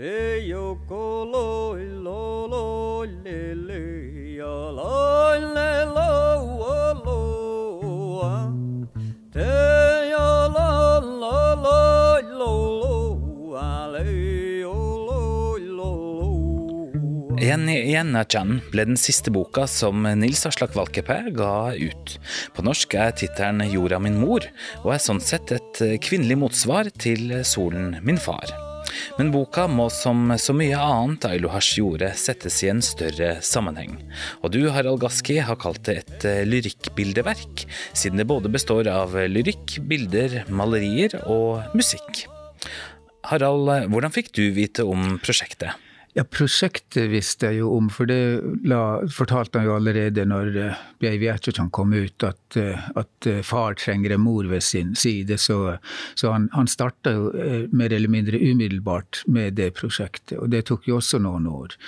Te yoko lo lo lo le le ya la le lo lo ah. Te ya la la lo lo ah, le lo lo lo En igjen er Chan ble den siste boka som Nils Aslak Valkeapää ga ut. På norsk er tittelen 'Jorda min mor', og er sånn sett et kvinnelig motsvar til 'Solen min far'. Men boka må som så mye annet Ailohas gjorde, settes i en større sammenheng. Og du, Harald Gaski, har kalt det et eh, lyrikkbildeverk, siden det både består av lyrikk, bilder, malerier og musikk. Harald, hvordan fikk du vite om prosjektet? Ja, prosjektet visste jeg jo om, for det la, fortalte han jo allerede når uh, Bjeiv kom ut, at, eh, at eh, far trenger en mor ved sin side. Så, så han, han starta jo mer eller mindre umiddelbart med det prosjektet, og det tok jo også noen år.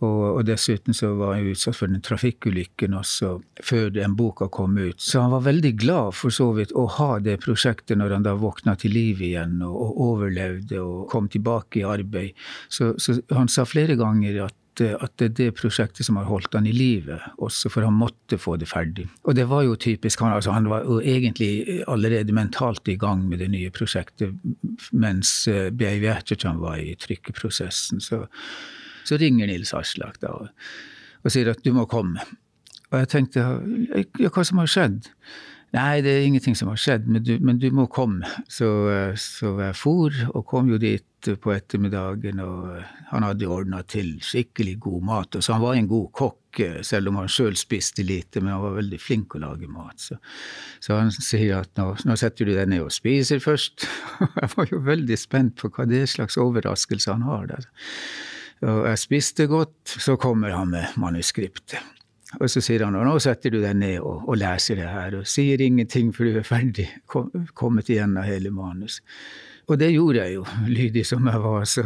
Og, og, dessuten så var han utsatt for den trafikkulykken også før den boka kom ut. Så han var veldig glad for så vidt å ha det prosjektet når han da våkna til liv igjen og, og overlevde og kom tilbake i arbeid. Så, så han sa flere ganger at at det er det prosjektet som har holdt han i live, også for han måtte få det ferdig. Og det var jo typisk. Han, altså, han var jo egentlig allerede mentalt i gang med det nye prosjektet mens uh, Bjeiv var i trykkeprosessen. Så, så ringer Nils Aslak da og, og, sier at du må komme. Og jeg tenkte ja, hva som har skjedd? Nei, det er ingenting som har skjedd, men du, men du må komme. Så, så, jeg for, og kom jo dit på ettermiddagen, og han hadde ordna til skikkelig god mat. Og så han var en god kokk, selv om han sjøl spiste lite, men han var veldig flink å lage mat. Så, så han sier at nå, nå, setter du deg ned og spiser først. jeg var jo veldig spent på hva det slags overraskelse han har der. Og jeg spiste godt, så kommer han med manuskriptet. Og så sier han nå setter du deg ned og, og leser det her, og sier ingenting før du er ferdig, kom, kommet igjennom hele manus. Og det gjorde jeg jo, lydig som jeg var, så,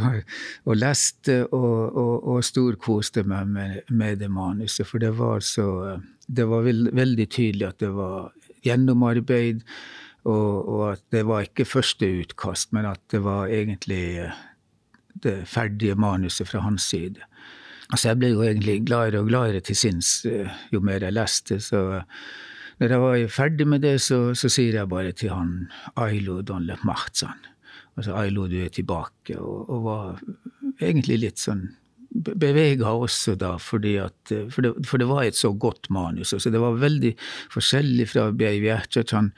og leste og, og, og storkoste meg med, med, det manuset. For det var så Det var veld, veldig tydelig at det var gjennomarbeid, og, og at det var ikke første utkast, men at det var egentlig det ferdige manuset fra hans side. Altså jeg ble jo egentlig gladere og gladere til sinns eh, jo mer jeg leste. Så når jeg var ferdig med det, så, så sier jeg bare til han Ailo don le. Altså Ailo, du er tilbake. Og, og var egentlig litt sånn bevega også da, fordi at, for det, for, det, var et så godt manus. altså Det var veldig forskjellig fra Bjeiv Gjertsen,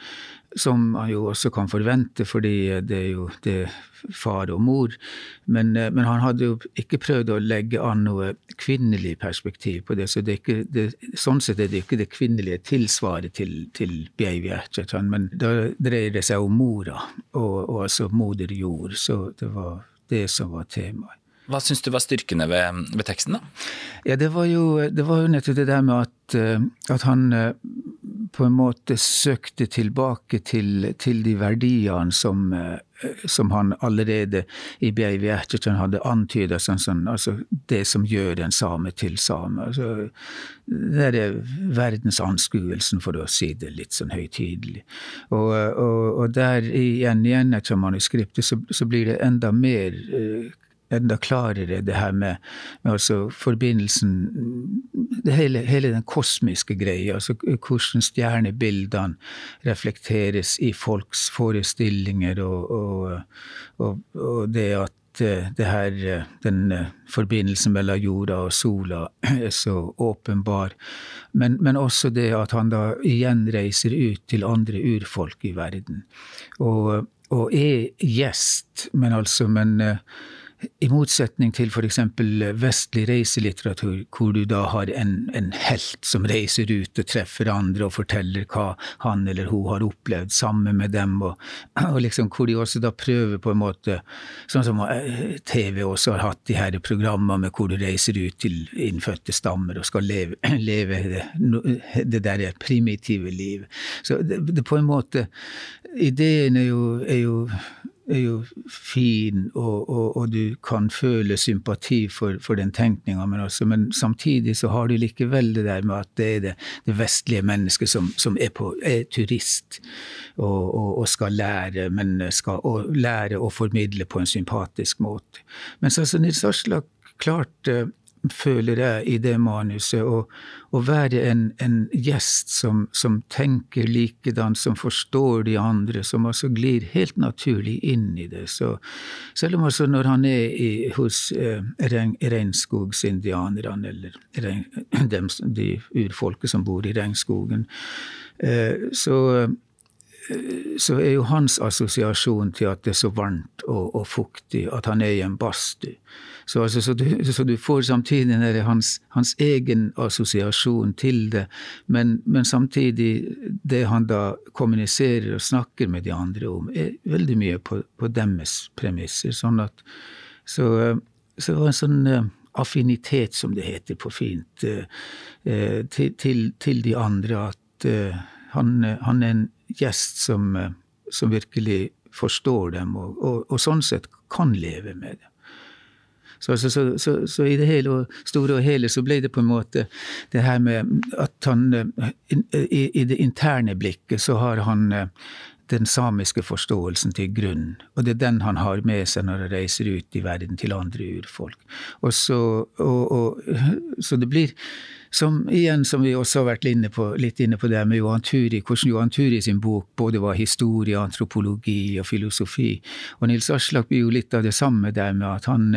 som han jo også kan forvente, fordi det er jo det er far og mor. Men, men, han hadde jo ikke prøvd å legge an noe kvinnelig perspektiv på det. Så det er ikke, det, sånn sett er det ikke det kvinnelige tilsvaret til, til Bjeivi Ertjatan, men da dreier det seg om mora, og, og altså moder jord. Så det var det som var temaet. Hva syns du var styrkene ved, ved, teksten, da? Ja, det var jo, det var jo nettopp det der med at, eh, at han eh, på en måte søkte tilbake til, til de verdiene som, eh, som, han allerede i B.I.V. Gjertsen hadde antyda, sånn, sånn, altså det som gjør en same til same. Altså, det er verdensanskuelsen, for å si det litt sånn høytidelig. Og, og, og der igjen igjen etter manuskriptet så, så, blir det enda mer enda klarere det her med, med altså forbindelsen hele, hele, den kosmiske greia, altså hvordan stjernebildene reflekteres i folks forestillinger, og, og, og, og det at eh, det her, den eh, forbindelsen mellom jorda og sola er så åpenbar. Men, men, også det at han da igjen reiser ut til andre urfolk i verden. Og, og er gjest, men altså men i motsetning til f.eks. vestlig reiselitteratur, hvor du da har en, en, helt som reiser ut og treffer andre og forteller hva han eller hun har opplevd sammen med dem, og, og liksom hvor de også da prøver på en måte, sånn som eh, TV også har hatt de her programmene med hvor du reiser ut til innfødte stammer og skal leve, leve det, det der primitive liv. Så det, det, på en måte Ideen er jo, er jo er jo fin, og, og, og, du kan føle sympati for, for den tenkninga, men, men, samtidig så har du likevel det der med at det er det, det vestlige mennesket som, som er, på, er, turist og, og, skal lære, men skal lære å formidle på en sympatisk måte. Men så, så Nils Aslak klarte føler jeg, i det manuset. Å, være en, en gjest som, som, tenker likedan, som forstår de andre, som altså glir helt naturlig inn i det. Så selv om altså når han er i, hos eh, regnskogsindianerne, eller regn, de, de urfolket som bor i regnskogen, eh, så så er jo hans assosiasjon til at det er så varmt og, og fuktig, at han er i en badstue. Så, altså, så, så, du, får samtidig hans, hans, egen assosiasjon til det, men, men, samtidig det han da kommuniserer og snakker med de andre om, er veldig mye på, på deres premisser. Sånn at, så, så det var en sånn eh, affinitet, som det heter på fint, eh, eh, til, til, til de andre. At han, han er en gjest som, som virkelig forstår dem, og, og, og, sånn sett kan leve med dem. Så, så, så, så, i det hele store og hele så ble det på en måte det her med at han i, i det interne blikket så har han eh, den samiske forståelsen til grunn. Og det er den han har med seg når han reiser ut i verden til andre urfolk. Og så, og, og, så det blir som igjen, som vi også har vært inne på, litt inne på det med Johan Turi, hvordan Johan Turi sin bok både var historie, antropologi og filosofi. Og Nils Aslak blir jo litt av det samme der med at han,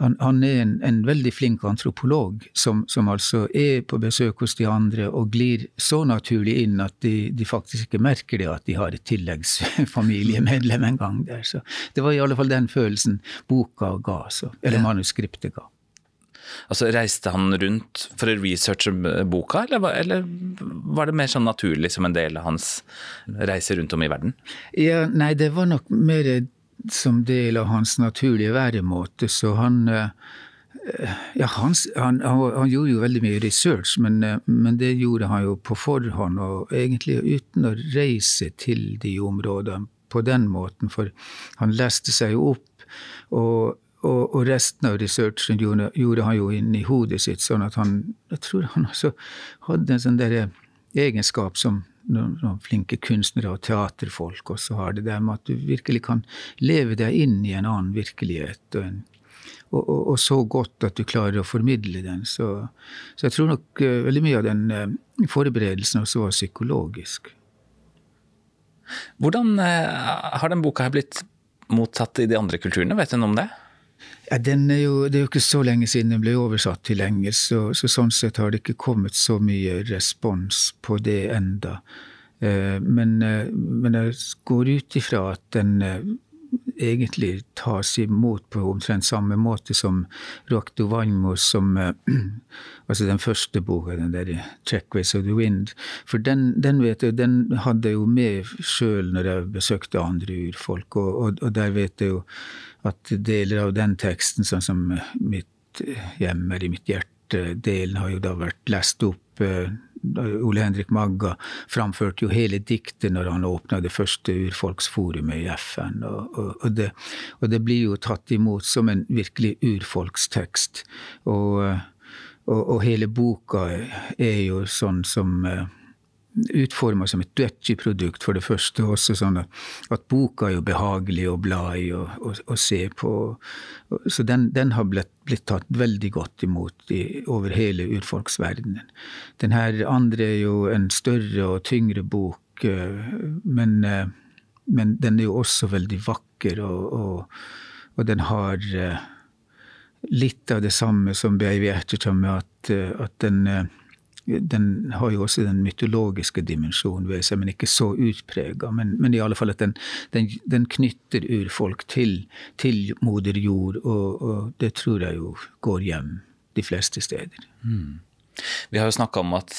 han, han er en, en, veldig flink antropolog, som, som, altså er på besøk hos de andre og glir så naturlig inn at de, de faktisk ikke merker det at de har et tilleggsfamiliemedlem en gang der. Så det var i alle fall den følelsen boka ga, så, eller manuskriptet ga. Altså, Reiste han rundt for å researche boka, eller, eller, var det mer sånn naturlig som en del av hans reise rundt om i verden? Ja, Nei, det var nok mer som del av hans naturlige væremåte. Så han eh, ja, han, han, han, gjorde jo veldig mye research, men, eh, men, det gjorde han jo på forhånd, og egentlig uten å reise til de områdene på den måten, for han leste seg jo opp. Og og, og, resten av researchen gjorde, gjorde, han jo inn i hodet sitt, sånn at han Jeg tror han også hadde en sånn der egenskap som noen, noen flinke kunstnere og teaterfolk også har, det der med at du virkelig kan leve deg inn i en annen virkelighet. og en og, og, og, så godt at du klarer å formidle den. Så, så jeg tror nok uh, veldig mye av den uh, forberedelsen også var psykologisk. Hvordan uh, har den boka blitt mottatt i de andre kulturene? Vet du noe om det? Ja, er jo, det er jo ikke så lenge siden den ble oversatt til engelsk, så, så, sånn sett har det ikke kommet så mye respons på det enda. Eh, men, eh, men, jeg går ut ifra at den eh, egentlig tas imot på omtrent samme måte som Rokto Vanmo, som Altså den første boka, den der 'Checkways of the Wind'. For den, den vet jeg, den hadde jeg jo med sjøl når jeg besøkte andre urfolk, og, og, og der vet jeg jo at deler av den teksten, sånn som mitt hjem i mitt hjerte-delen, har jo da vært lest opp. Eh, Ole Henrik Magga framførte jo hele diktet når han åpna det første urfolksforumet i FN. Og, og, og, det, og, det, blir jo tatt imot som en virkelig urfolkstekst. Og, hele boka er jo sånn som eh, utforma som et Dutchy-produkt, for det første. Også sånn at, at, boka er jo behagelig å bla i og, og, og se på. Så den, den har blitt, blitt, tatt veldig godt imot i, over hele urfolksverdenen. Den her andre er jo en større og tyngre bok, eh, men, eh, men den er jo også veldig vakker, og, og den har eh, litt av det samme som Beivi Ertertam, med at, at den den har jo også den mytologiske dimensjonen ved seg, men ikke så utprega. Men, men, i alle fall at den, den, den knytter urfolk til, til moder jord, og, og, det tror jeg jo går hjem de fleste steder. Mm. Vi har jo snakka om at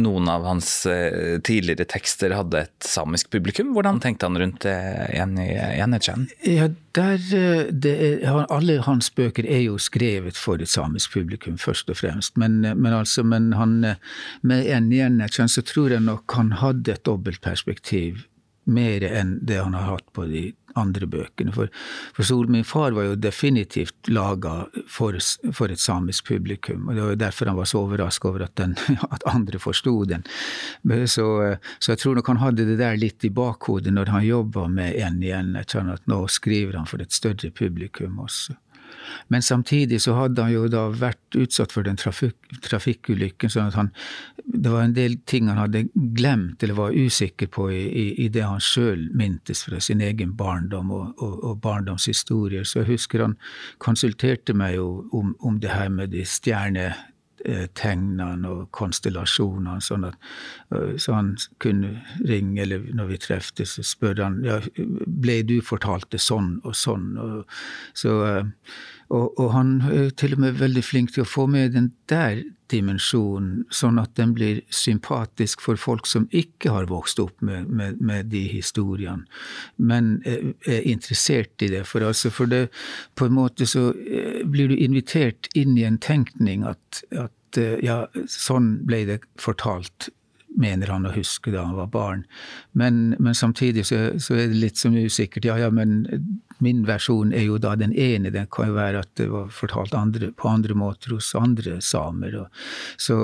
noen av hans eh, tidligere tekster hadde et samisk publikum. Hvordan tenkte han rundt det i Enetjen? Ja, der, det er, alle hans bøker er jo skrevet for et samisk publikum, først og fremst. Men, eh, men, altså, men han, med en så tror jeg nok han hadde et dobbeltperspektiv mer enn det han har hatt på de andre bøkene. For, for Sol, min far var jo definitivt laga for, for, et samisk publikum. og Det var jo derfor han var så overraska over at, den, at, andre forsto den. Så, så, jeg tror nok han hadde det der litt i bakhodet når han jobba med En igjen. At nå skriver han for et større publikum også. Men samtidig så hadde han jo da vært utsatt for den trafik trafikkulykken, sånn at han Det var en del ting han hadde glemt eller var usikker på i, i, i det han sjøl mintes fra sin egen barndom og, og, og, barndomshistorier. Så jeg husker han konsulterte meg jo om, om det her med de stjerne tegnene og konstellasjonene, sånn at så han kunne ringe, eller når vi treftes, så spør han ja, ble du fortalt det sånn og sånn. Og, så, og, og, han er til og med veldig flink til å få med den der dimensjonen, sånn at den blir sympatisk for folk som ikke har vokst opp med, med, med de historiene, men er interessert i det. For, altså, for det, på en måte så blir du invitert inn i en tenkning at, at ja, sånn ble det fortalt mener han å huske da han var barn. Men, men samtidig så, så, er det litt som usikkert. Ja, ja, men min versjon er jo da den ene. Den kan jo være at det var fortalt andre, på andre måter hos andre samer. Og, så,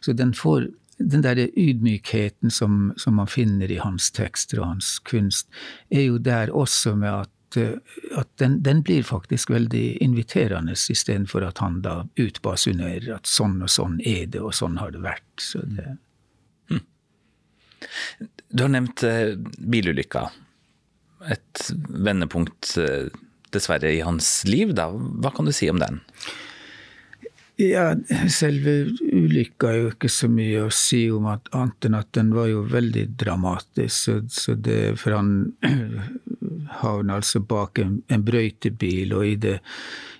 så, den får den der ydmykheten som, som, man finner i hans tekster og hans kunst, er jo der også med at at den, den, blir faktisk veldig inviterende, istedenfor at han da utbasunerer at sånn og sånn er det, og sånn har det vært. Så det, du har nevnt eh, bilulykka. Et vendepunkt, eh, dessverre, i hans liv. Da. Hva kan du si om den? Ja, selve ulykka er jo ikke så mye å si om at, annet enn at den var jo veldig dramatisk. Så, så det, for han havna altså bak en, en brøytebil, og i det,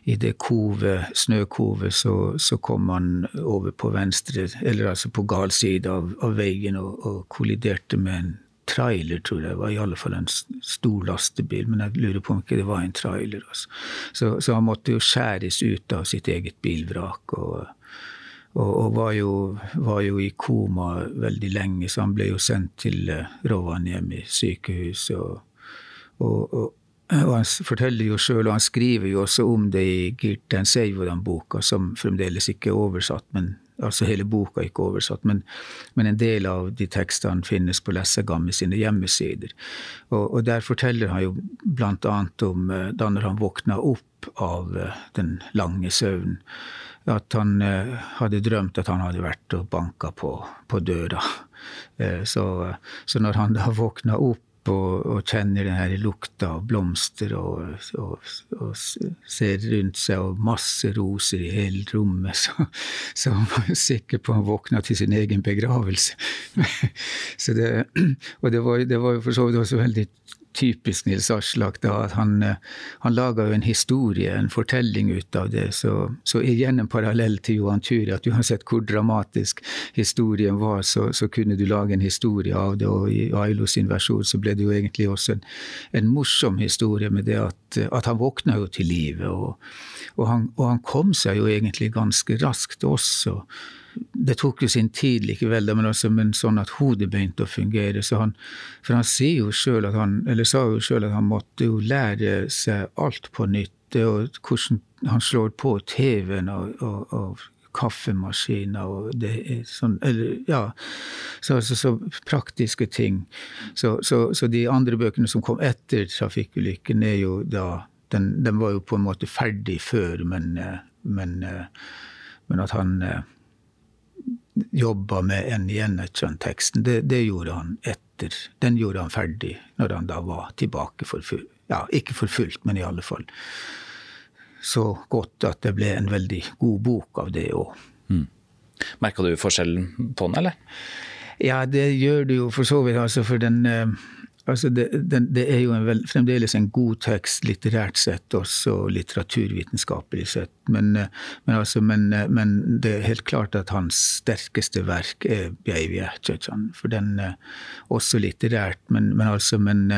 i det kove, snøkovet så, så, kom han over på venstre, eller altså på gal side av, av veien og, og, kolliderte med en trailer, tror jeg. Det var i alle fall en stor lastebil, men jeg lurer på om ikke det var en trailer. Altså. Så, så, han måtte jo skjæres ut av sitt eget bilvrak. og og, var, jo, var, jo, i koma veldig lenge, så han ble jo sendt til uh, Rovaniemi sykehus. Og, og, og, og, han forteller jo sjøl, og han skriver jo også om det i Girten Seivoran-boka, som fremdeles ikke er oversatt, men altså hele boka er ikke oversatt, men, men, en del av de tekstene finnes på Lessegamme sine hjemmesider. Og, og, der forteller han jo blant annet om eh, da når han våkna opp av eh, den lange søvnen, at han eh, hadde drømt at han hadde vært og banka på, på døra. Så, så når han da våkna opp og, og, kjenner den her lukta av blomster og, og, og, ser rundt seg og masse roser i hele rommet, så, så han var jo sikker på å han våkna til sin egen begravelse. det, og det var jo for så vidt også veldig typisk Nils Aslak. da, at Han, eh, han laga jo en historie, en fortelling ut av det. Så, så igjen en parallell til Johan Turi. At uansett hvor dramatisk historien var, så, så, kunne du lage en historie av det. Og i Ailo sin versjon så ble det jo egentlig også en, en morsom historie med det at, at han våkna jo til livet. Og, og, han, og han kom seg jo egentlig ganske raskt også. Det tok jo sin tid likevel, men, altså, men sånn at hodet begynte å fungere. Han, for han sier jo selv at han, eller sa jo sjøl at han måtte jo lære seg alt på nytt. Og hvordan han slår på TV-en og, og, og kaffemaskiner og det sånn Eller ja. Så, så, så praktiske ting. Så, så, de andre bøkene som kom etter trafikkulykken, er jo da den, den, var jo på en måte ferdig før, men, men, men at han jobba med en Jennettjønn-teksten, det, det, gjorde han etter. Den gjorde han ferdig når han da var tilbake for fullt. Ja, ikke for fullt, men i alle fall så godt at det ble en veldig god bok av det òg. Mm. Merka du forskjellen på den, eller? Ja, det gjør du jo for så vidt. Altså, for den eh, Altså det, den, det, er jo en vel, fremdeles en god tekst litterært sett, også litteraturvitenskapelig sett. Men, eh, men, altså, men, eh, men, det er helt klart at hans sterkeste verk er 'Baby Ertjøtjan. For den er også litterært, men, altså, men,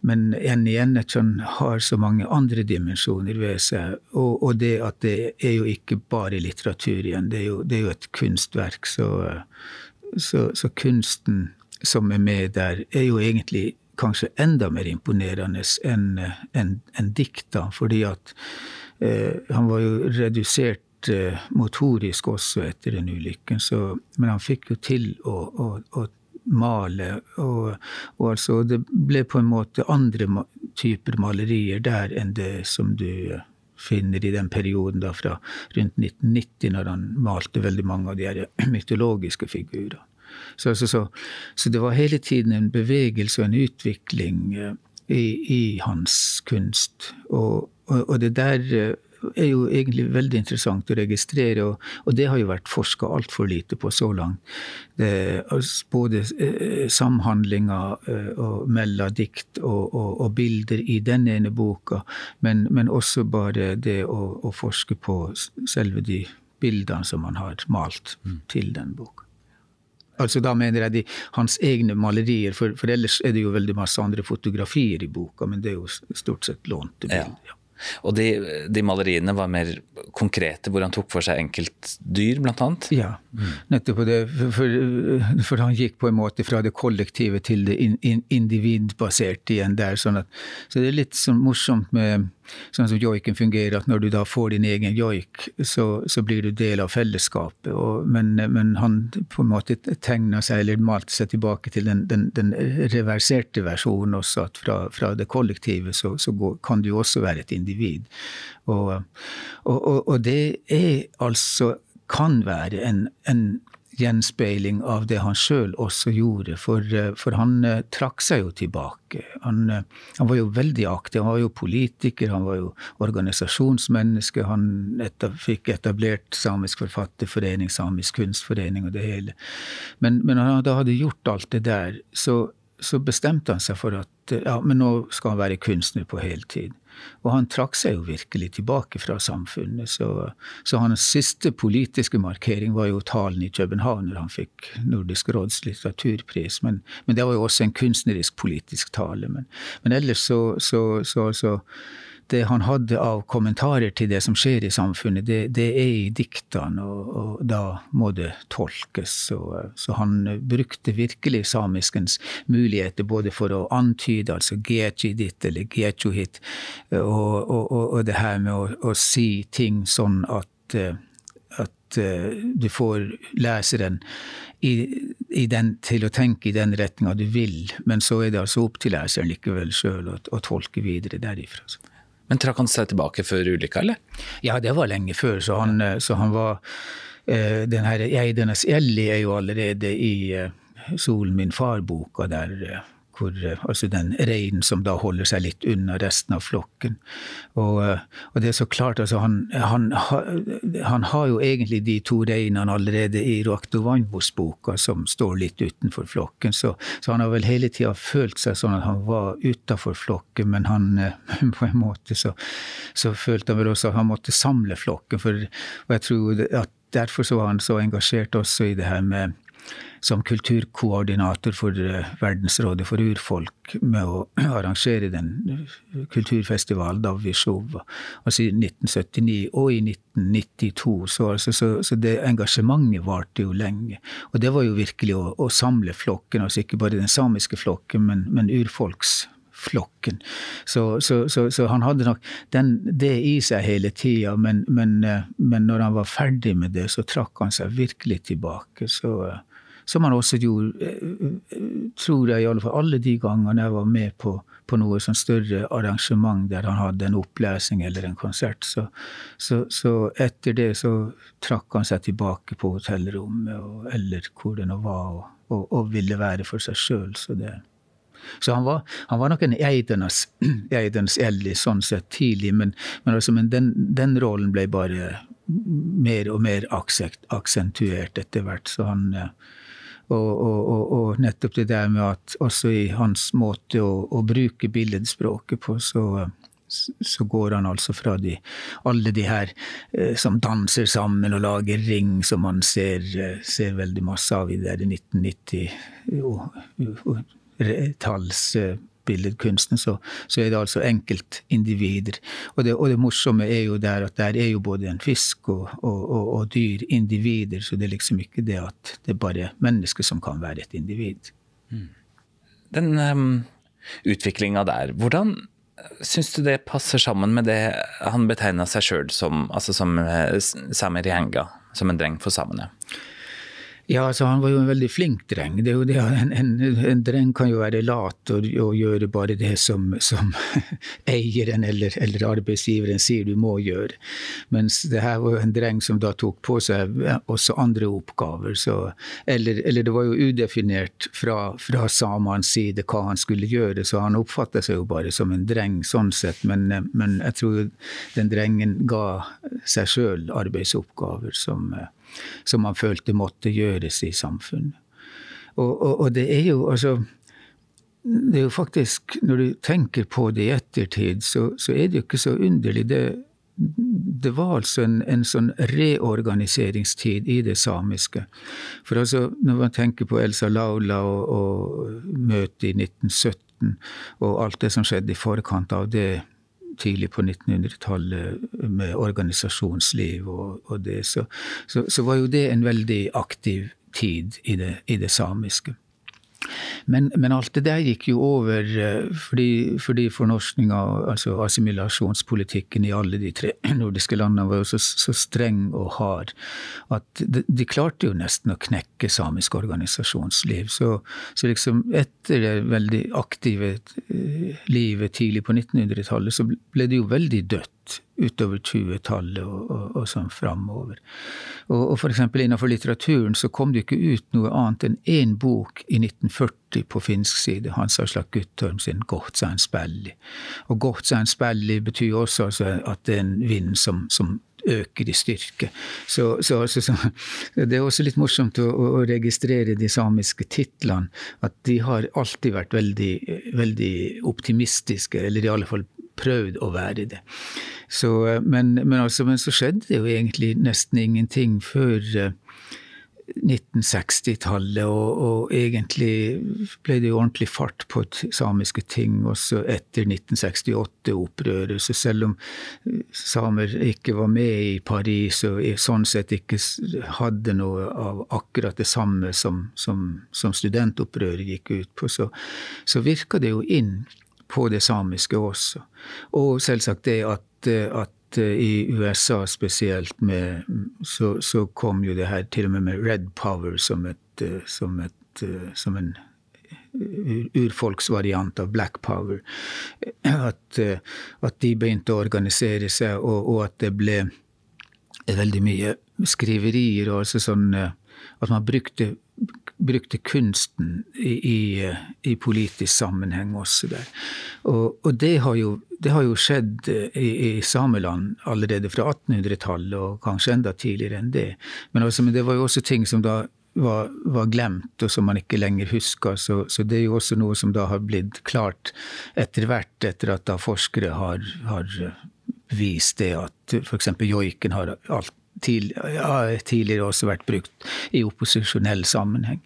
men Ennetjan har så mange andre dimensjoner ved seg. Og, og, det at det er jo ikke bare litteratur igjen, det er jo, det er jo et kunstverk. Så, så, så kunsten som er med der, er jo egentlig kanskje enda mer imponerende enn en, en dikta, fordi at eh, han var jo redusert eh, motorisk også etter den ulykken, så, men han fikk jo til å, å, å male. Og, og, altså, det ble på en måte andre typer malerier der enn det som du eh, finner i den perioden da fra rundt 1990, når han malte veldig mange av de her mytologiske figurene. Så, så, så, så, det var hele tiden en bevegelse og en utvikling eh, i, i hans kunst. Og, og, og, det der eh, er jo egentlig veldig interessant å registrere, og, og det har jo vært forska altfor lite på så langt. Det, altså, både eh, samhandlinga mellom dikt og, bilder i den ene boka, men, men også bare det å, å, forske på selve de bildene som man har malt mm. til den boka. Altså Da mener jeg de, hans egne malerier, for, for, ellers er det jo veldig masse andre fotografier i boka, men det er jo stort sett lånte bilder. Ja. Og de, de, maleriene var mer konkrete, hvor han tok for seg enkeltdyr, blant annet? Ja, nettopp det. For, for, han gikk på en måte fra det kollektive til det in, in, individbaserte igjen der. Sånn at, så det er litt sånn morsomt med sånn som joiken fungerer, at når du da får din egen joik, så, så blir du del av fellesskapet. Og, men, men, han på en måte tegna seg, eller malte seg tilbake til den, den, den reverserte versjonen også, at fra, fra det kollektive så, så går, kan du også være et individ. Og, og, og det er altså kan være en, en gjenspeiling av det han sjøl også gjorde. For, eh, for han uh, trakk seg jo tilbake. Han, uh, han, var jo veldig aktiv. Han var jo politiker, han var jo organisasjonsmenneske. Han etter, fikk etablert Samisk Forfatterforening, Samisk Kunstforening og det hele. Men, men han da hadde gjort alt det der, så, så bestemte han seg for at ja, men nå skal han være kunstner på heltid. Og han trakk seg jo virkelig tilbake fra samfunnet. Så, så hans siste politiske markering var jo talen i København når han fikk Nordisk råds litteraturpris. Men, men det var jo også en kunstnerisk politisk tale. Men, men ellers så, så, så, så det han hadde av kommentarer til det som skjer i samfunnet, det, det er i diktene, og, og, da må det tolkes. Så, så, han brukte virkelig samiskens muligheter både for å antyde, altså ditt eller gechuhit, og, og, og, det her med å, å si ting sånn at, at du får leseren i, i den, til å tenke i den retninga du vil, men så er det altså opp til leseren likevel sjøl å, å, tolke videre derifra. Men trakk han seg tilbake før ulykka, eller? Ja, det var lenge før. Så han, eh, så han var uh, Den her Eidenes Elli er jo allerede i uh, Solen min far-boka der hvor, altså den reinen som da holder seg litt unna resten av flokken. Og, og det er så klart, altså han, han, han, har jo egentlig de to reinene allerede i Roaktovanbos-boka, som står litt utenfor flokken, så, så han har vel hele tida følt seg sånn at han var utafor flokken, men han på en måte så, så, følte han vel også at han måtte samle flokken, for, og jeg tror at derfor så var han så engasjert også i det her med som kulturkoordinator for eh, Verdensrådet for urfolk med å arrangere den eh, kulturfestivalen da vi Davishov, altså i 1979 og i 1992. Så, altså, så, så, det engasjementet varte jo lenge. Og det var jo virkelig å, å samle flokken, altså ikke bare den samiske flokken, men, men urfolksflokken. Så, så, så, så, han hadde nok den, det i seg hele tida, men, men, eh, men, når han var ferdig med det, så trakk han seg virkelig tilbake. Så, som han også gjorde, eh, tror jeg i alle fall alle de gangene jeg var med på, på noe sånn større arrangement der han hadde en opplesning eller en konsert. Så, så, så etter det så trakk han seg tilbake på hotellrommet og, eller hvor det nå var, og, og, og, ville være for seg sjøl. Så, så han var, han var, nok en eidernes, eidernes Ellie sånn sett tidlig, men, men, altså, men den, den, rollen ble bare mer og mer aksentuert etter hvert. Så han, og, og, og, nettopp det der med at også i hans måte å, å bruke billedspråket på, så, så går han altså fra de, alle de her eh, som danser sammen og lager ring, som man ser, eh, ser veldig masse av i det 1990-talls billedkunsten, så, så, er det altså enkeltindivider. Og det, og det morsomme er jo der at der er jo både en fisk og, og, og, dyr individer, så det er liksom ikke det at det er bare mennesker som kan være et individ. Den um, utviklinga der, hvordan syns du det passer sammen med det han betegna seg sjøl som, altså som samer Samer Jenga, som en dreng for samene? Ja, altså Han var jo en veldig flink dreng. Det en, en, en dreng kan jo være lat og, og gjøre bare det som, som eieren eller, eller, arbeidsgiveren sier du må gjøre. Mens det her var jo en dreng som da tok på seg også andre oppgaver. Så, eller, eller, det var jo udefinert fra, fra samenes side hva han skulle gjøre, så han oppfatta seg jo bare som en dreng sånn sett. Men, men jeg tror den drengen ga seg sjøl arbeidsoppgaver som som man følte måtte gjøres i samfunnet. Og, og, og, det er jo altså Det er jo faktisk, når du tenker på det i ettertid, så, så er det jo ikke så underlig. Det, det var altså en, en, sånn reorganiseringstid i det samiske. For altså, når man tenker på Elsa Laula og, og møtet i 1917, og alt det som skjedde i forkant av det tidlig på 1900-tallet med organisasjonsliv og, og det, så, så, så, var jo det en veldig aktiv tid i det, i det samiske. Men, men, alt det der gikk jo over eh, fordi, fordi fornorskninga, altså assimilasjonspolitikken i alle de tre nordiske landene var jo så, så streng og hard at de, de, klarte jo nesten å knekke samisk organisasjonsliv. Så, så liksom etter det veldig aktive eh, livet tidlig på 1900-tallet, så ble det jo veldig dødt utover 20-tallet og, og, og, sånn framover. Og, og f.eks. innenfor litteraturen så kom det ikke ut noe annet enn én bok i 1940 på finsk side, Hans Aslak Guttorm sin 'Gohtsein spelli'. Og 'Gohtsein spelli' betyr også altså at det er en vind som, som øker i styrke. Så, så, så, Det er også litt morsomt å, å registrere de samiske titlene. At de har alltid vært veldig, veldig optimistiske, eller i alle fall prøvd å være det. Så, eh, men, men, altså, men, så skjedde det jo egentlig nesten ingenting før 1960-tallet, eh, og, og, egentlig ble det jo ordentlig fart på samiske ting også etter 1968-opprøret. Så selv om eh, samer ikke var med i Paris og sånn sett ikke hadde noe av akkurat det samme som, som, som studentopprøret gikk ut på, så, så virka det jo inn på det samiske også. Og selvsagt det at, at eh, i USA spesielt med, så, så, kom jo det her til og med med Red Power som, et, eh, som, et, eh, som en urfolksvariant av Black Power. At, at, de begynte å organisere seg, og, og at det ble veldig mye skriverier. og altså sånn At man brukte brukte kunsten i, i, i, politisk sammenheng også der. Og, og det, har jo, det, har jo, skjedd i, i Sameland allerede fra 1800-tallet, og kanskje enda tidligere enn det. Men, altså, men, det var jo også ting som da var, var glemt, og som man ikke lenger husker. Så, så, det er jo også noe som da har blitt klart etter hvert, etter at da forskere har, har vist det at f.eks. joiken har alt tidligere også vært brukt i opposisjonell sammenheng.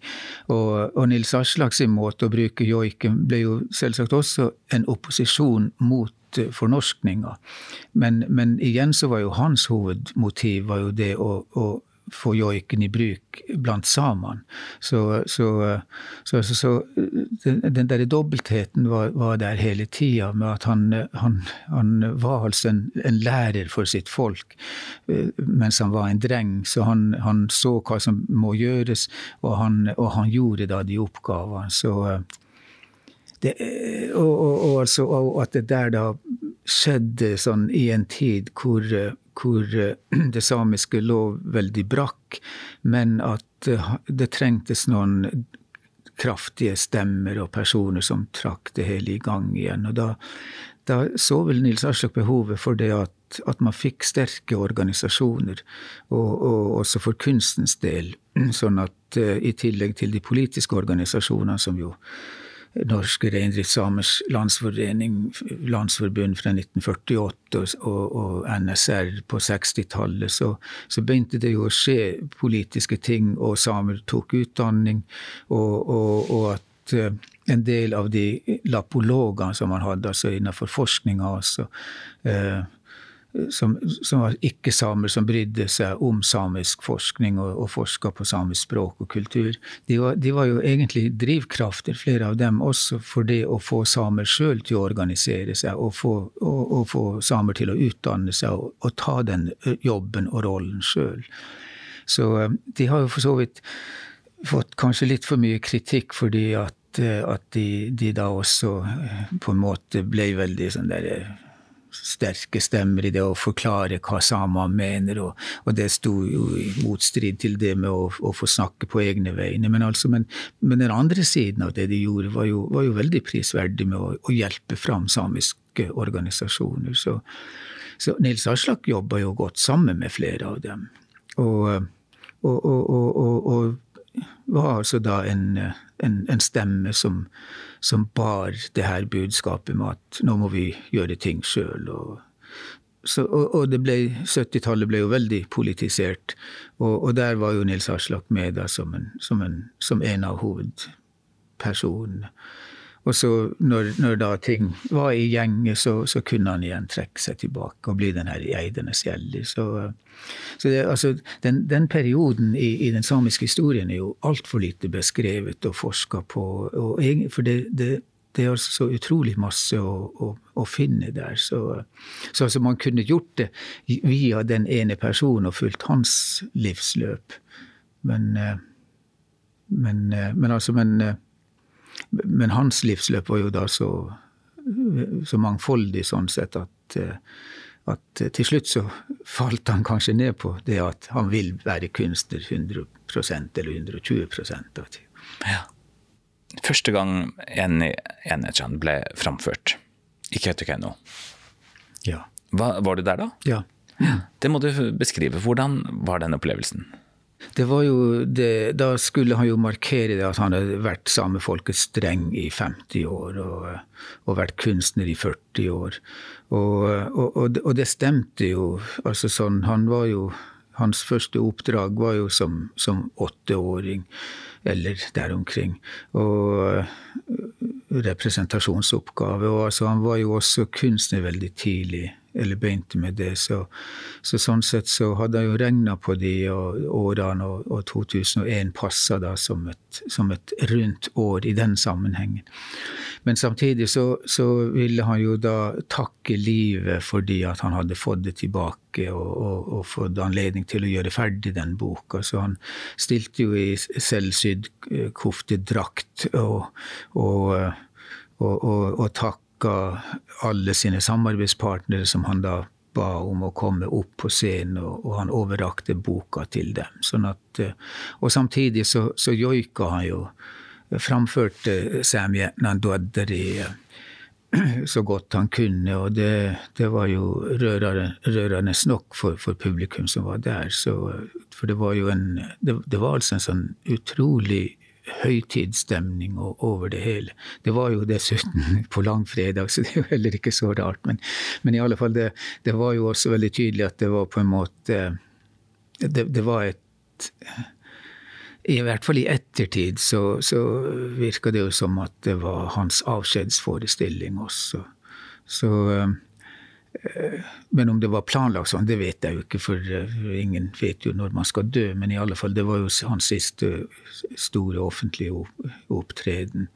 Og, og Nils Aslak sin måte å bruke joiken ble jo selvsagt også en opposisjon mot fornorskninga. Men, men igjen så var jo hans hovedmotiv var jo det å, å få joiken i bruk blant samene. Så, så, så, så, den, den der dobbeltheten var, var der hele tida, med at han, han, han var altså en, en, lærer for sitt folk eh, mens han var en dreng. Så han, han så hva som må gjøres, og han, og gjorde da de oppgavene. Så det, og, og, og, altså, og at det der da skjedde sånn i en tid hvor hvor eh, det samiske lå veldig brakk, men at eh, det trengtes noen kraftige stemmer og personer som trakk det hele i gang igjen. Og da, da så vel Nils Aslak behovet for det at, at man fikk sterke organisasjoner, og, og, også for kunstens del. Sånn at uh, i tillegg til de politiske organisasjonene, som jo Norske reindriftssamers landsforening, landsforbund fra 1948 og, og NSR på 60-tallet, så, så, begynte det jo å skje politiske ting, og samer tok utdanning, og, og, og at eh, en del av de lapologene som man hadde altså innenfor forskninga også, eh, som, som var ikke-samer, som brydde seg om samisk forskning og, og forska på samisk språk og kultur. De var, de var, jo egentlig drivkrafter, flere av dem, også for det å få samer sjøl til å organisere seg, og få, og, og få, samer til å utdanne seg og, og ta den jobben og rollen sjøl. Så de har jo for så vidt fått kanskje litt for mye kritikk fordi at, at de, de, da også på en måte ble veldig sånn der sterke stemmer i det å forklare hva samer mener, og, og, det sto jo i motstrid til det med å, å få snakke på egne vegne. Men, altså, men, men, den andre siden av det de gjorde, var jo, var jo veldig prisverdig med å, å, hjelpe fram samiske organisasjoner. Så, så Nils Aslak jobba jo godt sammen med flere av dem. Og, og var altså da en, en, en stemme som som bar det her budskapet med at nå må vi gjøre ting sjøl. Og, og, og, det ble, 70-tallet ble jo veldig politisert, og, og, der var jo Nils Aslak med da som en, som en, som en av hovedpersonene. Og så når, når, da ting var i gjenge, så, så, kunne han igjen trekke seg tilbake og bli den her eidenes gjeldig. Så, så det, altså, den, den, perioden i, i, den samiske historien er jo altfor lite beskrevet og forska på. Og, for det, det, det, er så utrolig masse å, å, å finne der. Så, så altså, man kunne gjort det via den ene personen og fulgt hans livsløp. Men, eh, men, eh, men altså, men eh, men hans livsløp var jo da så, så mangfoldig sånn sett at, at til slutt så falt han kanskje ned på det at han vil være kunstner 100% eller 120 av tiden. Ja. Første gang Enechan ble framført i Kautokeino, ja. var du der da? Ja. ja. Det må du beskrive. Hvordan var den opplevelsen? Det var jo det, Da skulle han jo markere det at han hadde vært samefolkets streng i 50 år og, og vært kunstner i 40 år. Og, og, og, det stemte jo. altså sånn, han var jo Hans første oppdrag var jo som, som åtteåring, eller der omkring. Og representasjonsoppgave. Og altså, han var jo også kunstner veldig tidlig eller begynte med det. Så, så, sånn sett så hadde jeg jo regna på de årene, og, og 2001 passa da som et, som et, rundt år i den sammenhengen. Men samtidig så, så, ville han jo da takke livet fordi at han hadde fått det tilbake og, og, og fått anledning til å gjøre ferdig den boka. Så han stilte jo i selvsydd koftedrakt og, og, og, og, og takk takka alle sine samarbeidspartnere som han da ba om å komme opp på scenen, og, og han overrakte boka til dem. Sånn at, eh, og samtidig så, så joika han jo, framførte Samje Nanduaderi så godt han kunne, og det, det var jo rørende, rørende nok for, for, publikum som var der. Så, for det var jo en det, det var altså en sånn utrolig høytidsstemning over det hele. Det var jo dessuten på langfredag, så det er jo heller ikke så rart. Men, men i alle fall, det, det, var jo også veldig tydelig at det var på en måte Det, det var et I hvert fall i ettertid så, så virka det jo som at det var hans avskjedsforestilling også. Så Eh, men om det var planlagt sånn, det vet jeg jo ikke, for eh, ingen vet jo når man skal dø. Men i alle fall, det var jo hans siste store offentlige opptreden.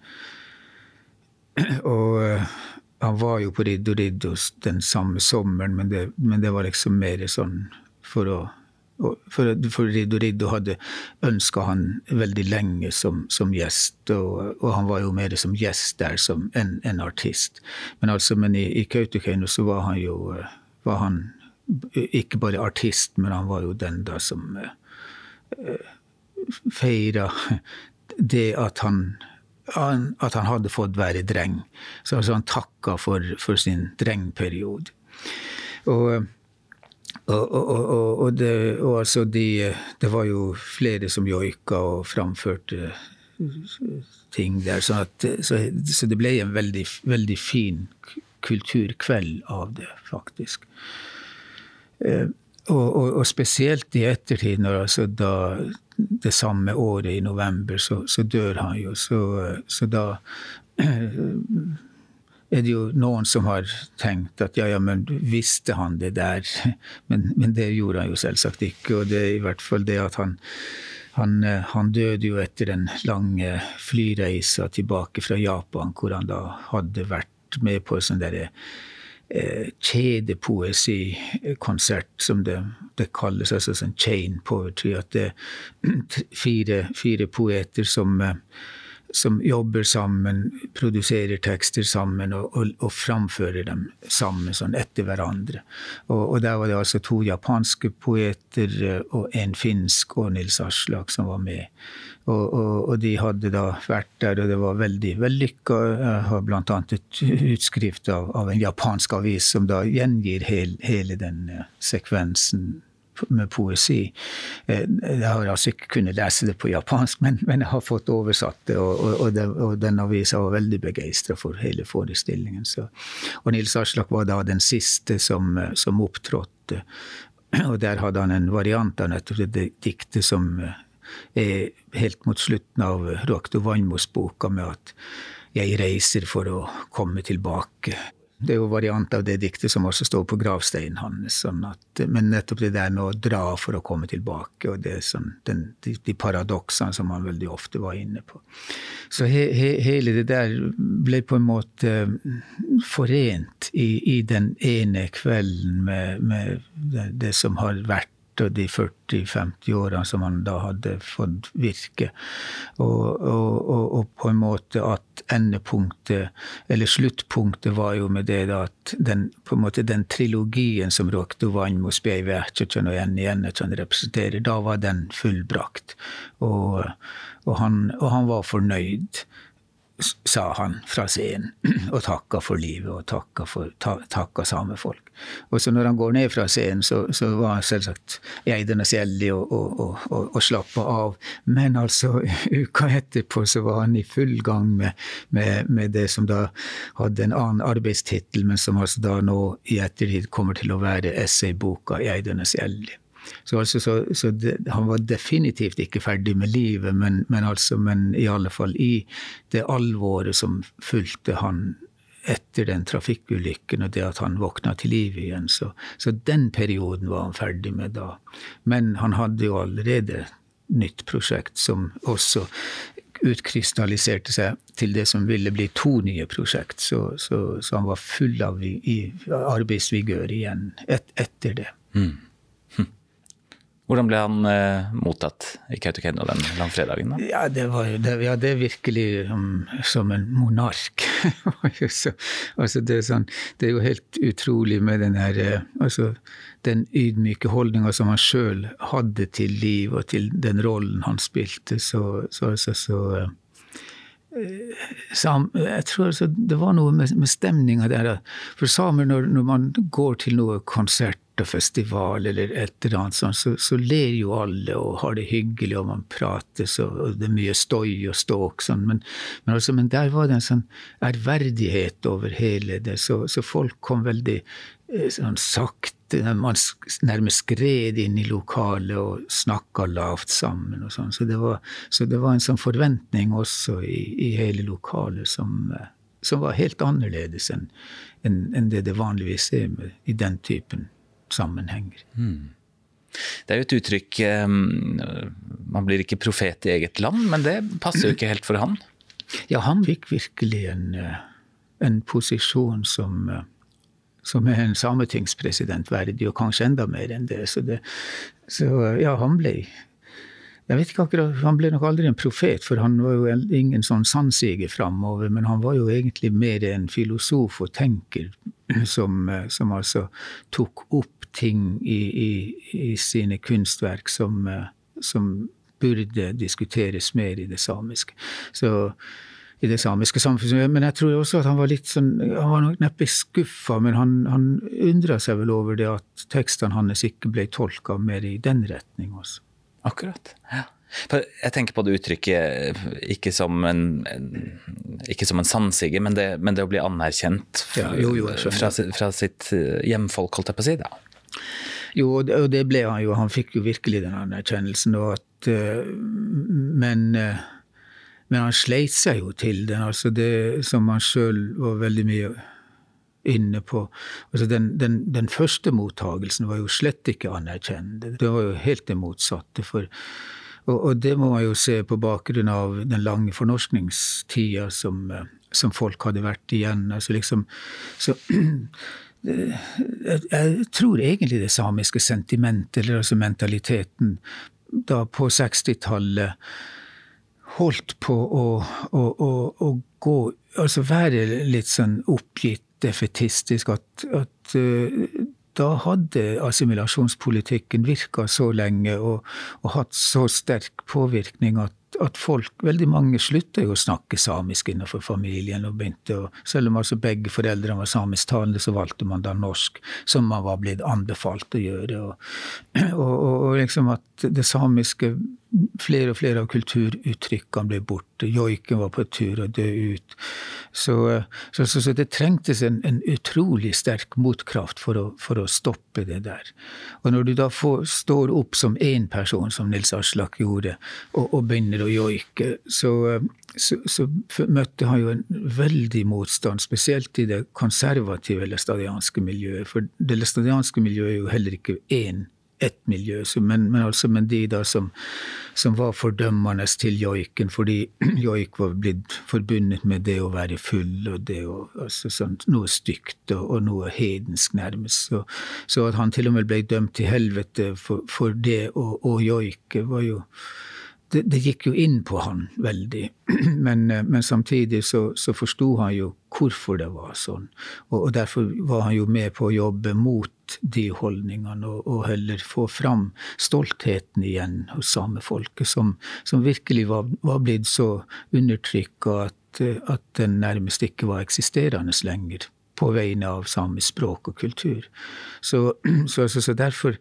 Og eh, han var jo på Riddo Riddo den samme sommeren, men det, men det var liksom mer sånn for å for, for Riddo hadde ønska han veldig lenge som, som gjest, og, og, han var jo mer som gjest der som en artist. Men, altså, men i, i Kautokeino så var han jo var han ikke bare artist, men han var jo den da som uh, feira det at han at han hadde fått være dreng. Så altså han takka for, for sin drengperiode. Og og, og, og, det, og altså de, det var jo flere som joika og framførte ting der. Så, at, så, så det ble en veldig, veldig, fin kulturkveld av det, faktisk. Eh, og, spesielt i ettertid, når altså da det samme året, i november, så, så dør han jo. Så, så da er det jo noen som har tenkt at ja, ja, men visste han det der? Men, men det gjorde han jo selvsagt ikke. Og det er i hvert fall det at han, han, eh, han døde jo etter den lange flyreisa tilbake fra Japan, hvor han da hadde vært med på sånn derre eh, kjedepoesikonsert, som det, det, kalles, altså sånn chain poetry. At det er fire, fire poeter som eh, som jobber sammen, produserer tekster sammen og, og, og framfører dem sammen sånn etter hverandre. Og, og, Der var det altså to japanske poeter eh, og en finsk og Nils Aslak som var med. Og, de hadde da vært der, og det var veldig vellykka. Jeg har bl.a. et utskrift av, av, en japansk avis som da gjengir hel, hele den eh, sekvensen med poesi. Eh, jeg har altså ikke kunnet lese det på japansk, men, men jeg har fått oversatt det. Og, og, det, og den avisa var veldig begeistra for hele forestillingen. Så. Og Nils Aslak var da den siste som, som opptrådte. Og der hadde han en variant av det diktet som er helt mot slutten av Roakto Vannmos-boka, med at jeg reiser for å komme tilbake. Det er jo variant av det diktet som også står på gravsteinen hans. Sånn men nettopp det der med å dra for å komme tilbake, og det som, den, de, de, paradoksene som han veldig ofte var inne på. Så he, he, hele det der ble på en måte forent i, i den ene kvelden med, med det, det som har vært og de 40-50 årene som han da hadde fått virke. Og, og, og, på en måte at endepunktet, eller sluttpunktet, var jo med det da at den, på en måte den trilogien som Rokto Vanmo mot Ertsjøtjøn og Jenny Ennetsson representerer, da var den fullbrakt. Og, han, og han var fornøyd sa han fra scenen, og takka for livet og takka, for, ta, takka samefolk. Og så når han går ned fra scenen, så, så var selvsagt eidernes gjeldig og, og, og, og slappa av. Men altså, uka etterpå så var han i full gang med, med, med det som da hadde en annen arbeidstittel, men som altså da nå i ettertid kommer til å være essayboka 'Eidernes gjeldig'. Så, altså, så, så det, han var definitivt ikke ferdig med livet, men, men, altså, men i alle fall i det alvoret som fulgte han etter den trafikkulykken og det at han våkna til liv igjen. Så, så, den perioden var han ferdig med da. Men han hadde jo allerede nytt prosjekt som også utkrystalliserte seg til det som ville bli to nye prosjekt. Så, så han var full av i, i arbeidsvigør igjen et, etter det. Mm. Hvordan ble han eh, mottatt i Kautokeino den langfredagen? da? Ja, det var jo det, ja, det er virkelig um, som en monark. altså, det, er sånn, det, er jo helt utrolig med den her eh, altså, den ydmyke holdninga som han sjøl hadde til liv og til den rollen han spilte. Så, så, altså, så uh, Sam, jeg tror altså, Det var noe med, med stemninga der. For samer, når, når, man går til noe konsert og festival eller et eller annet sånt, så, så, ler jo alle og har det hyggelig, og man prates, og det er mye støy og ståk. Sånn. Men, men, altså, men, der var det en sånn ærverdighet over hele det, så, så folk kom veldig eh, sånn sakte. Man nærmest skred inn i lokalet og snakka lavt sammen. og sånn. Så, så det var en sånn forventning også i, i hele lokalet som, eh, som var helt annerledes enn en, en det det vanligvis er med, i den typen sammenhenger. Mm. Det er jo et uttrykk Man blir ikke profet i eget land, men det passer jo ikke helt for han? Ja, han fikk virkelig en, eh, en posisjon som, eh, som er en sametingspresident verdig, og kanskje enda mer enn det. Så, det, så ja, han ble jeg vet ikke akkurat, Han ble nok aldri en profet, for han var jo ingen sånn sannsiger framover. Men han var jo egentlig mer en filosof og tenker som, eh, som altså tok opp ting i, i, i sine kunstverk som, eh, som, burde diskuteres mer i det samiske. Så i det samiske samfunnet. Men jeg tror også at han var litt sånn, han var nok neppe skuffa, men han, han undra seg vel over det at tekstene hans ikke ble tolka mer i den retning også. Akkurat. ja. Jeg tenker på det uttrykket ikke som en, en ikke som en sansige, men, men, det å bli anerkjent ja, jo, jo, fra, fra, sitt hjemfolk, holdt jeg på å si. da. Jo, og det ble han jo. Han fikk jo virkelig den anerkjennelsen. At, uh, men uh, men han sleit seg jo til den. altså Det som han sjøl var veldig mye inne på. Altså den, den, den, første mottagelsen var jo slett ikke anerkjennende. Det var jo helt det motsatte. For, og, og, det må man jo se på bakgrunn av den lange fornorskningstida som, som folk hadde vært igjen. Altså liksom, så jeg tror egentlig det samiske sentimentet, eller altså mentaliteten, da på 60-tallet holdt på å, å, å, å, gå Altså være litt sånn oppgitt, defetistisk. At, at uh, da hadde assimilasjonspolitikken virka så lenge og, og, hatt så sterk påvirkning at at folk, veldig mange slutta å snakke samisk innenfor familien. og begynte å, Selv om altså begge foreldrene var samisktalende, så valgte man da norsk, som man var blitt anbefalt å gjøre. Og, og, og liksom at det samiske Flere og flere av kulturuttrykkene ble borte. Joiken var på tur å dø ut. Så, så, så, så det trengtes en, en, utrolig sterk motkraft for å, for å, stoppe det der. Og når du da får, står opp som én person, som Nils Aslak gjorde, og, og begynner å joike, så, møtte han jo en veldig motstand, spesielt i det konservative læstadianske miljøet. For det læstadianske miljøet er jo heller ikke én ett miljø, men, men, altså, men de da som, som, var fordømmende til joiken, fordi joik var blitt forbundet med det å være full og det å, altså, sånn, noe stygt og, og, noe hedensk, nærmest. Så, så, at han til og med ble dømt til helvete for, for det å, å joike, var jo det, det, gikk jo inn på han veldig. Men, men samtidig så, så forsto han jo hvorfor det var sånn. Og, og, derfor var han jo med på å jobbe mot de holdningene, og, og heller få fram stoltheten igjen hos samefolket, som, som virkelig var, var, blitt så undertrykka at, at den nærmest ikke var eksisterende lenger på vegne av samisk språk og kultur. Så, så, så, så derfor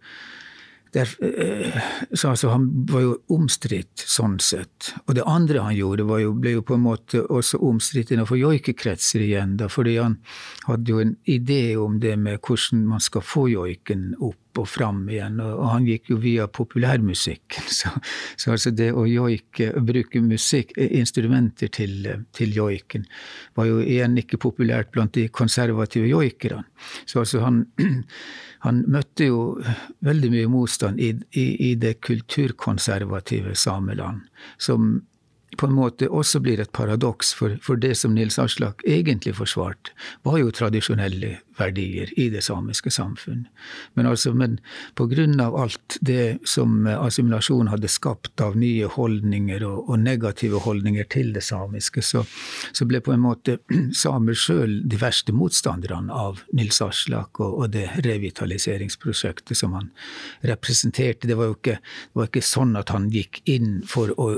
der, eh, så altså, han var jo omstridt sånn sett. Og det andre han gjorde, jo, ble jo på en måte også omstridt innenfor joikekretser igjen. Da, fordi han hadde jo en idé om det med hvordan man skal få joiken opp og fram igjen. Og, og han gikk jo via populærmusikken. Så, så, altså det å joike, bruke musikk, instrumenter til, til joiken, var jo igjen ikke populært blant de konservative joikerne. Så altså han, han møtte jo veldig mye motstand i, i, i det kulturkonservative sameland, som på en måte også blir et paradoks, for, for det som Nils Aslak egentlig forsvarte, var jo tradisjonelle verdier i det samiske samfunn. Men altså, men av alt det som assimilasjon hadde skapt av nye holdninger og, og negative holdninger til det samiske, så, så ble på en måte samer sjøl de verste motstanderne av Nils Aslak og, og, det revitaliseringsprosjektet som han representerte. Det var jo ikke, var ikke sånn at han gikk inn for å,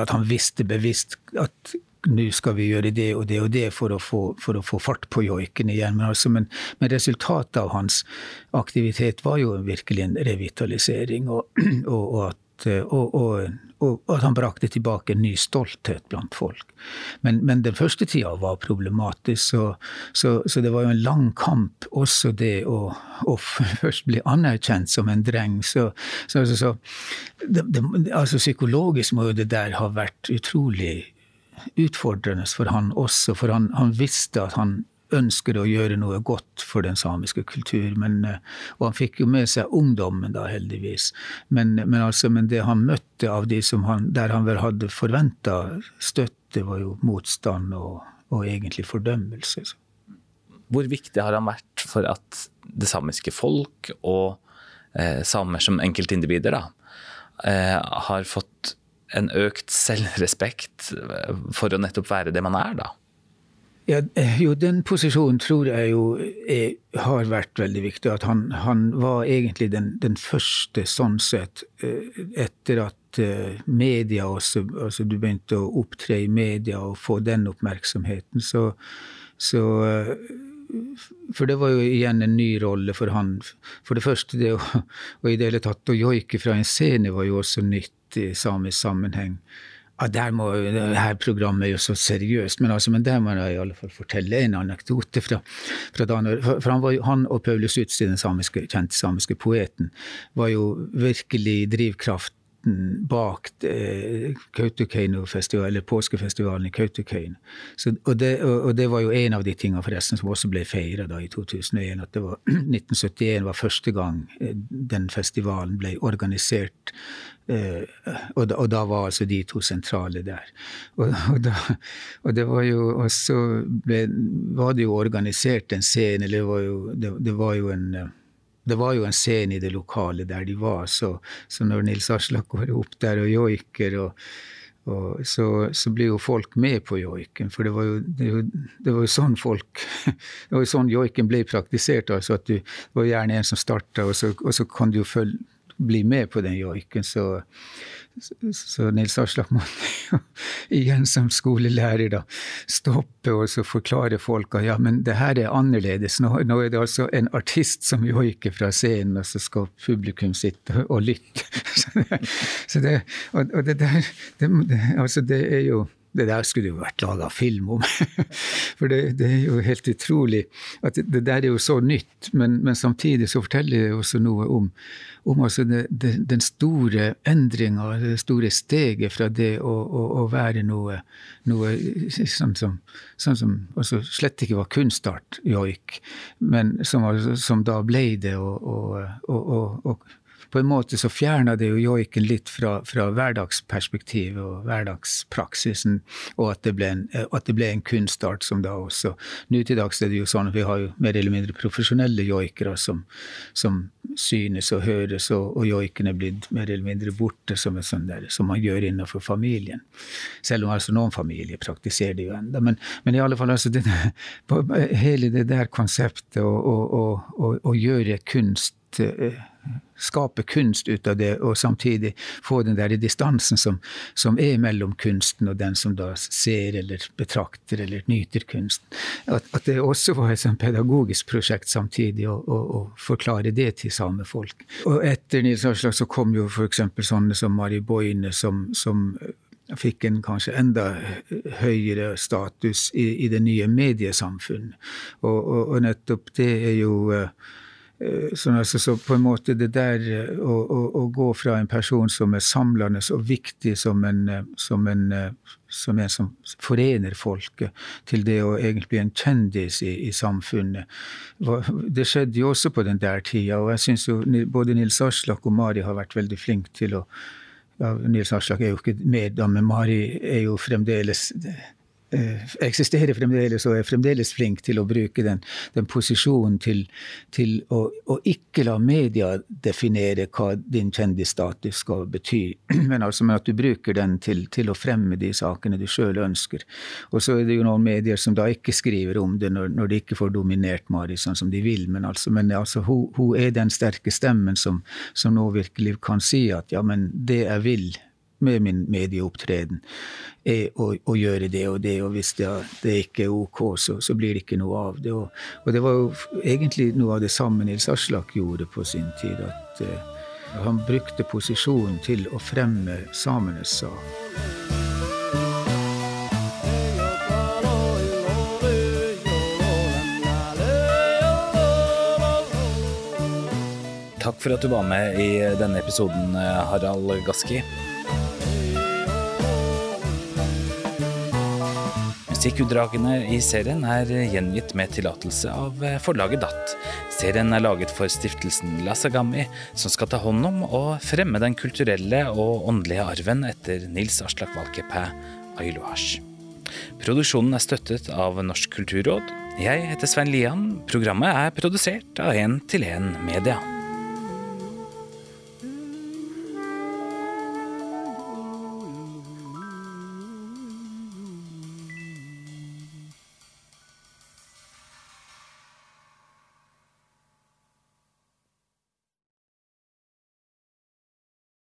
at han visste bevisst at nå skal vi gjøre det og det og det for å få, for å få fart på joiken igjen. Men, altså, men, men, resultatet av hans aktivitet var jo virkelig en revitalisering, og, og, og at og, og, og, at han brakte tilbake en ny stolthet blant folk. Men, men den første tida var problematisk, så, så, så, det var jo en lang kamp, også det å, å først bli anerkjent som en dreng. Så, så det, det, altså Psykologisk må jo det der ha vært utrolig utfordrende for han også, for han, han visste at han ønsker å gjøre noe godt for den samiske kultur. Men, eh, og han fikk jo med seg ungdommen, da, heldigvis. Men, men, altså, men det han møtte av de som han, der han vel hadde forventa støtte, var jo motstand og, og, egentlig fordømmelse. Hvor viktig har han vært for at det samiske folk og eh, samer som enkeltindivider da, eh, har fått en økt selvrespekt for å nettopp være det man er, da? Ja, jo, den posisjonen tror jeg jo er, har vært veldig viktig. At han, han var egentlig den, den, første sånn sett, eh, etter at eh, media også altså Du begynte å opptre i media og få den oppmerksomheten. Så, så eh, For det var jo igjen en ny rolle for han. For det første, det å, å i det hele tatt å joike fra en scene var jo også nytt i samisk sammenheng. Ja, der må, det her programmet er jo så seriøst, men, altså, men der må jeg i alle fall fortelle en anekdote. fra, fra da for han, var, han, og Paulus Utsi, den samiske, kjente samiske poeten, var jo virkelig drivkraft bak eh, Kautokeino-festivalen, eller påskefestivalen i Kautokeino. Og, og, det var jo en av de tingene forresten som også ble feira i 2001. At det var 1971 var første gang eh, den festivalen ble organisert. Eh, og, da, og, da, var altså de to sentrale der. Og, da, og det var jo også ble, var det jo organisert en scene, eller det var jo, det, det var jo en det var jo en scene i det lokale der de var, så, så når Nils Aslak går opp der og joiker, og, og så, så, blir jo folk med på joiken. For det var jo, det, det var jo sånn folk Det var jo sånn joiken ble praktisert. altså at du, Det var gjerne en som starta, og, og, så kan du jo følge, bli med på den joiken. Så, så Nils Aslak måtte igjen som skolelærer da stoppe og så forklare folk at ja, men det her er annerledes. Nå, nå er det altså en artist som joiker fra scenen, og så skal publikum sitte og lytte. Så det, og, og det der det, Altså, det er jo det der skulle jo vært laga film om. For det, det, er jo helt utrolig at det, det der er jo så nytt, men, men, samtidig så forteller det også noe om, om altså det, den store endringa, det store steget fra det å, å, å være noe, noe sånn som, sånn som altså slett ikke var kunstart, joik, men som, altså, som da ble det. og, og, og på en måte så fjerna det jo joiken litt fra, fra hverdagsperspektivet og hverdagspraksisen, og at det, ble en, at det ble en kunstart som da også Nå til dags er det jo sånn at vi har jo mer eller mindre profesjonelle joikere som, som synes og høres, og, og joiken er blitt mer eller mindre borte som, en sånn der, som man gjør innenfor familien. Selv om altså noen familier praktiserer det jo enda. Men, men i alle fall, altså denne, hele det der konseptet å gjøre kunst eh, skape kunst ut av det, og samtidig få den der distansen som, som, er mellom kunsten og den som da ser eller betrakter eller nyter kunsten. At, at det også var et sånt pedagogisk prosjekt samtidig å, forklare det til samefolk. Og etter Nils Aslak så kom jo f.eks. sånne som Mari Boine, som, som fikk en kanskje enda høyere status i, i det nye mediesamfunnet. Og, og, og nettopp det er jo Eh, sånn altså, så på en måte det der eh, å, å, å, gå fra en person som er samlende og viktig som en, eh, som en, som en som forener folket, til det å egentlig bli en kjendis i, i samfunnet. Det skjedde jo også på den der tida, og jeg syns jo både Nils Aslak og Mari har vært veldig flinke til å ja, Nils Aslak er jo ikke med, da, men Mari er jo fremdeles Eh, eksisterer fremdeles og er fremdeles flink til å bruke den, den posisjonen til, til å, å, ikke la media definere hva din kjendisstatus skal bety, men altså med at du bruker den til, til å fremme de sakene du sjøl ønsker. Og så er det jo noen medier som da ikke skriver om det når, når de ikke får dominert Mari sånn som de vil, men altså, men altså hun, hun, er den sterke stemmen som, som nå virkelig kan si at ja, men det jeg vil med min medieopptreden er å, å, gjøre det og det, og hvis det, det ikke er ok, så, så, blir det ikke noe av det. Og, og, det var jo egentlig noe av det samme Nils Aslak gjorde på sin tid. At uh, han brukte posisjonen til å fremme samenes sak. Takk for at du var med i denne episoden, Harald Gaski. Musikkutdragene i serien er gjengitt med tillatelse av forlaget DAT. Serien er laget for stiftelsen Lasagami, som skal ta hånd om og fremme den kulturelle og åndelige arven etter Nils Aslak Valkeapää Ailuasj. Produksjonen er støttet av Norsk kulturråd. Jeg heter Svein Lian. Programmet er produsert av 1 til 1 Media.